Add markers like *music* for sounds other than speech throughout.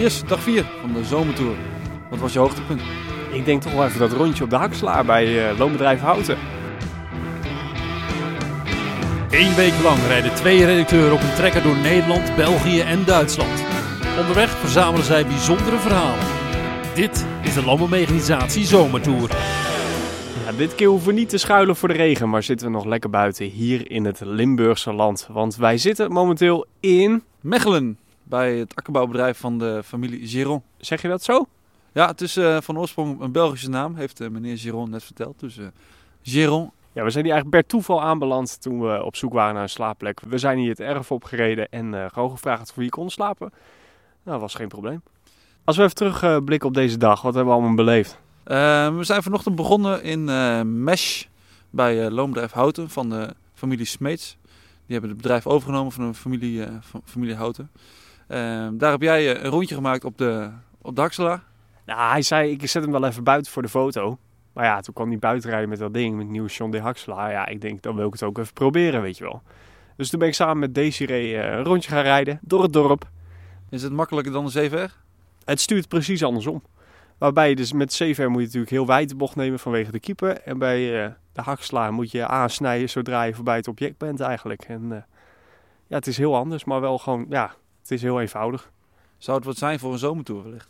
Chris, dag 4 van de zomertour. Wat was je hoogtepunt? Ik denk toch wel even dat rondje op de Hakslaar bij uh, Loonbedrijf Houten. Eén week lang rijden twee redacteuren op een trekker door Nederland, België en Duitsland. Onderweg verzamelen zij bijzondere verhalen. Dit is de Landbouwmechanisatie Zomertour. Ja, dit keer hoeven we niet te schuilen voor de regen, maar zitten we nog lekker buiten hier in het Limburgse land. Want wij zitten momenteel in... Mechelen, bij het akkerbouwbedrijf van de familie Giron. Zeg je dat zo? Ja, het is uh, van oorsprong een Belgische naam, heeft uh, meneer Giron net verteld. Dus uh, Giron. Ja, we zijn hier eigenlijk per toeval aanbeland toen we op zoek waren naar een slaapplek. We zijn hier het erf opgereden en gewoon gevraagd of we hier konden slapen. Nou, dat was geen probleem. Als we even terugblikken op deze dag, wat hebben we allemaal beleefd? we zijn vanochtend begonnen in Mesh bij Loonbedrijf Houten van de familie Smeets. Die hebben het bedrijf overgenomen van de familie, van familie Houten. Daar heb jij een rondje gemaakt op de, op de Hakselaar. Nou, hij zei, ik zet hem wel even buiten voor de foto. Maar ja, toen kwam hij buiten rijden met dat ding, met nieuwe John de Hakselaar. Ja, ik denk, dan wil ik het ook even proberen, weet je wel. Dus toen ben ik samen met Desiree uh, een rondje gaan rijden door het dorp. Is het makkelijker dan de CVR? Het stuurt precies andersom. Waarbij je dus met CVR moet je natuurlijk heel wijd de bocht nemen vanwege de keeper. En bij uh, de Hakselaar moet je aansnijden zodra je voorbij het object bent eigenlijk. En uh, ja, het is heel anders, maar wel gewoon, ja, het is heel eenvoudig. Zou het wat zijn voor een zomertour wellicht?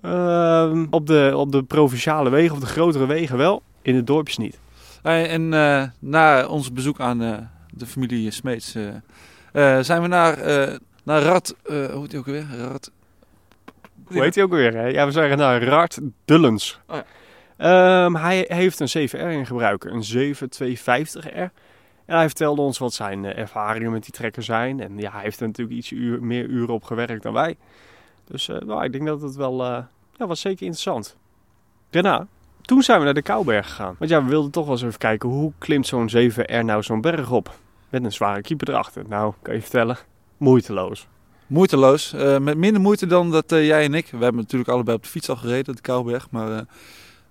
Uh, op, de, op de provinciale wegen, of de grotere wegen wel, in de dorpjes niet. En uh, na ons bezoek aan uh, de familie Smeets uh, zijn we naar, naar Rad, hoe heet hij ook weer? Rad... Hoe heet hij ook weer? Hè? Ja, we zijn naar Rad Dullens. Oh, ja. um, hij heeft een 7R in gebruik, een 7250R. En hij vertelde ons wat zijn ervaringen met die trekker zijn. En ja, hij heeft er natuurlijk iets meer uren op gewerkt dan wij. Dus uh, nou, ik denk dat het wel uh, ja, was zeker interessant. Daarna, toen zijn we naar de Kouberg gegaan. Want ja, we wilden toch wel eens even kijken hoe klimt zo'n 7R nou zo'n berg op. Met een zware keeper erachter. Nou, kan je vertellen, moeiteloos. Moeiteloos. Met minder moeite dan dat jij en ik. We hebben natuurlijk allebei op de fiets al gereden, de Kouberg. Maar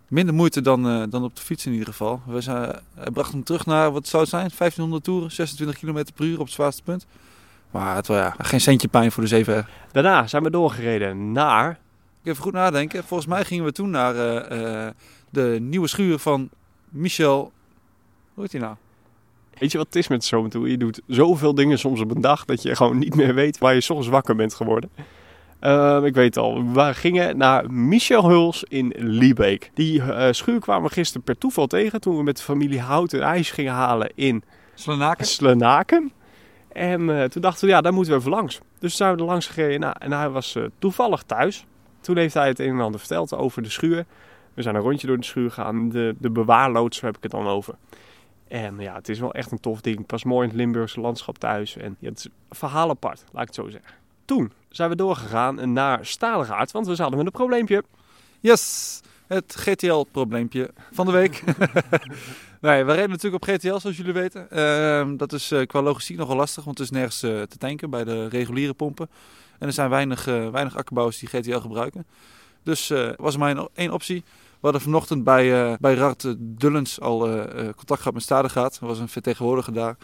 minder moeite dan, dan op de fiets in ieder geval. We zijn, brachten hem terug naar, wat zou het zijn? 1500 toeren, 26 km per uur op het zwaarste punt. Maar het was ja, geen centje pijn voor de 7 Daarna zijn we doorgereden naar... Ik even goed nadenken. Volgens mij gingen we toen naar uh, uh, de nieuwe schuur van Michel... Hoe heet hij nou? Weet je wat het is met zo'n toe? Je doet zoveel dingen soms op een dag dat je gewoon niet meer weet waar je soms wakker bent geworden. Uh, ik weet al, we gingen naar Michel Huls in Liebeek. Die uh, schuur kwamen we gisteren per toeval tegen toen we met de familie Hout een ijs gingen halen in Slenaken. Slenaken. En uh, toen dachten we, ja, daar moeten we even langs. Dus zijn we er langs gereden. Nou, en hij was uh, toevallig thuis. Toen heeft hij het een en ander verteld over de schuur. We zijn een rondje door de schuur gegaan. De, de bewaarloods heb ik het dan over. En ja, het is wel echt een tof ding. Pas mooi in het Limburgse landschap thuis. En ja, het is een verhaal apart, laat ik het zo zeggen. Toen zijn we doorgegaan naar Staligaard, want we zaten met een probleempje. Yes, het GTL-probleempje van de week. *laughs* nee, we reden natuurlijk op GTL, zoals jullie weten. Uh, dat is uh, qua logistiek nogal lastig, want het is nergens uh, te tanken bij de reguliere pompen. En er zijn weinig, uh, weinig akkerbouwers die GTL gebruiken. Dus was er maar één optie. We hadden vanochtend bij, bij Rart Dullens al contact gehad met Stadegaat. Er was een vertegenwoordiger daar.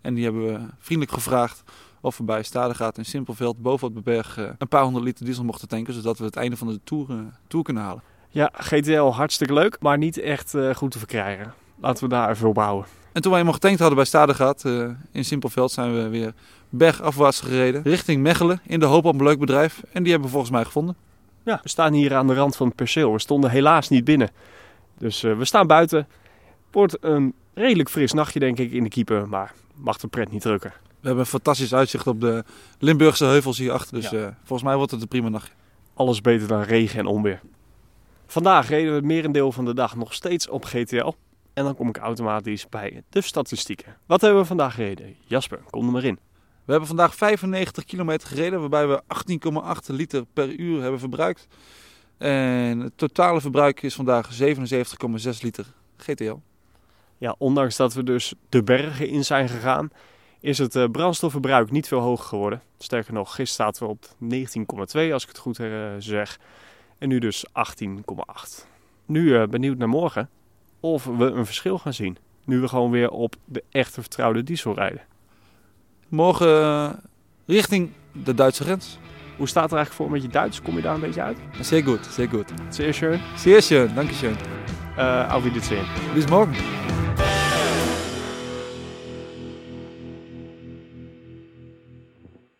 En die hebben we vriendelijk gevraagd of we bij Stadegaat in Simpelveld boven op de berg een paar honderd liter diesel mochten tanken. Zodat we het einde van de tour, tour kunnen halen. Ja, GTL hartstikke leuk, maar niet echt uh, goed te verkrijgen. Laten we daar even op houden. En toen wij eenmaal getankt hadden bij Stadegat uh, in Simpelveld zijn we weer bergafwaarts gereden. Richting Mechelen in de hoop op een leuk bedrijf. En die hebben we volgens mij gevonden. Ja, we staan hier aan de rand van het perceel. We stonden helaas niet binnen. Dus uh, we staan buiten. Wordt een redelijk fris nachtje denk ik in de keeper, maar mag de pret niet drukken. We hebben een fantastisch uitzicht op de Limburgse heuvels hierachter. Dus ja. uh, volgens mij wordt het een prima nachtje. Alles beter dan regen en onweer. Vandaag reden we het merendeel van de dag nog steeds op GTL. En dan kom ik automatisch bij de statistieken. Wat hebben we vandaag gereden? Jasper, kom er maar in. We hebben vandaag 95 kilometer gereden, waarbij we 18,8 liter per uur hebben verbruikt. En het totale verbruik is vandaag 77,6 liter GTL. Ja, ondanks dat we dus de bergen in zijn gegaan, is het uh, brandstofverbruik niet veel hoger geworden. Sterker nog, gisteren zaten we op 19,2 als ik het goed uh, zeg. En nu dus 18,8. Nu uh, benieuwd naar morgen of we een verschil gaan zien. Nu we gewoon weer op de echte vertrouwde diesel rijden. Morgen richting de Duitse grens. Hoe staat het er eigenlijk voor met je Duits? Kom je daar een beetje uit? Zeer goed, zeer goed. Zeer schön. Zeer schön, danke schön. Uh, auf Wiedersehen. Bis morgen.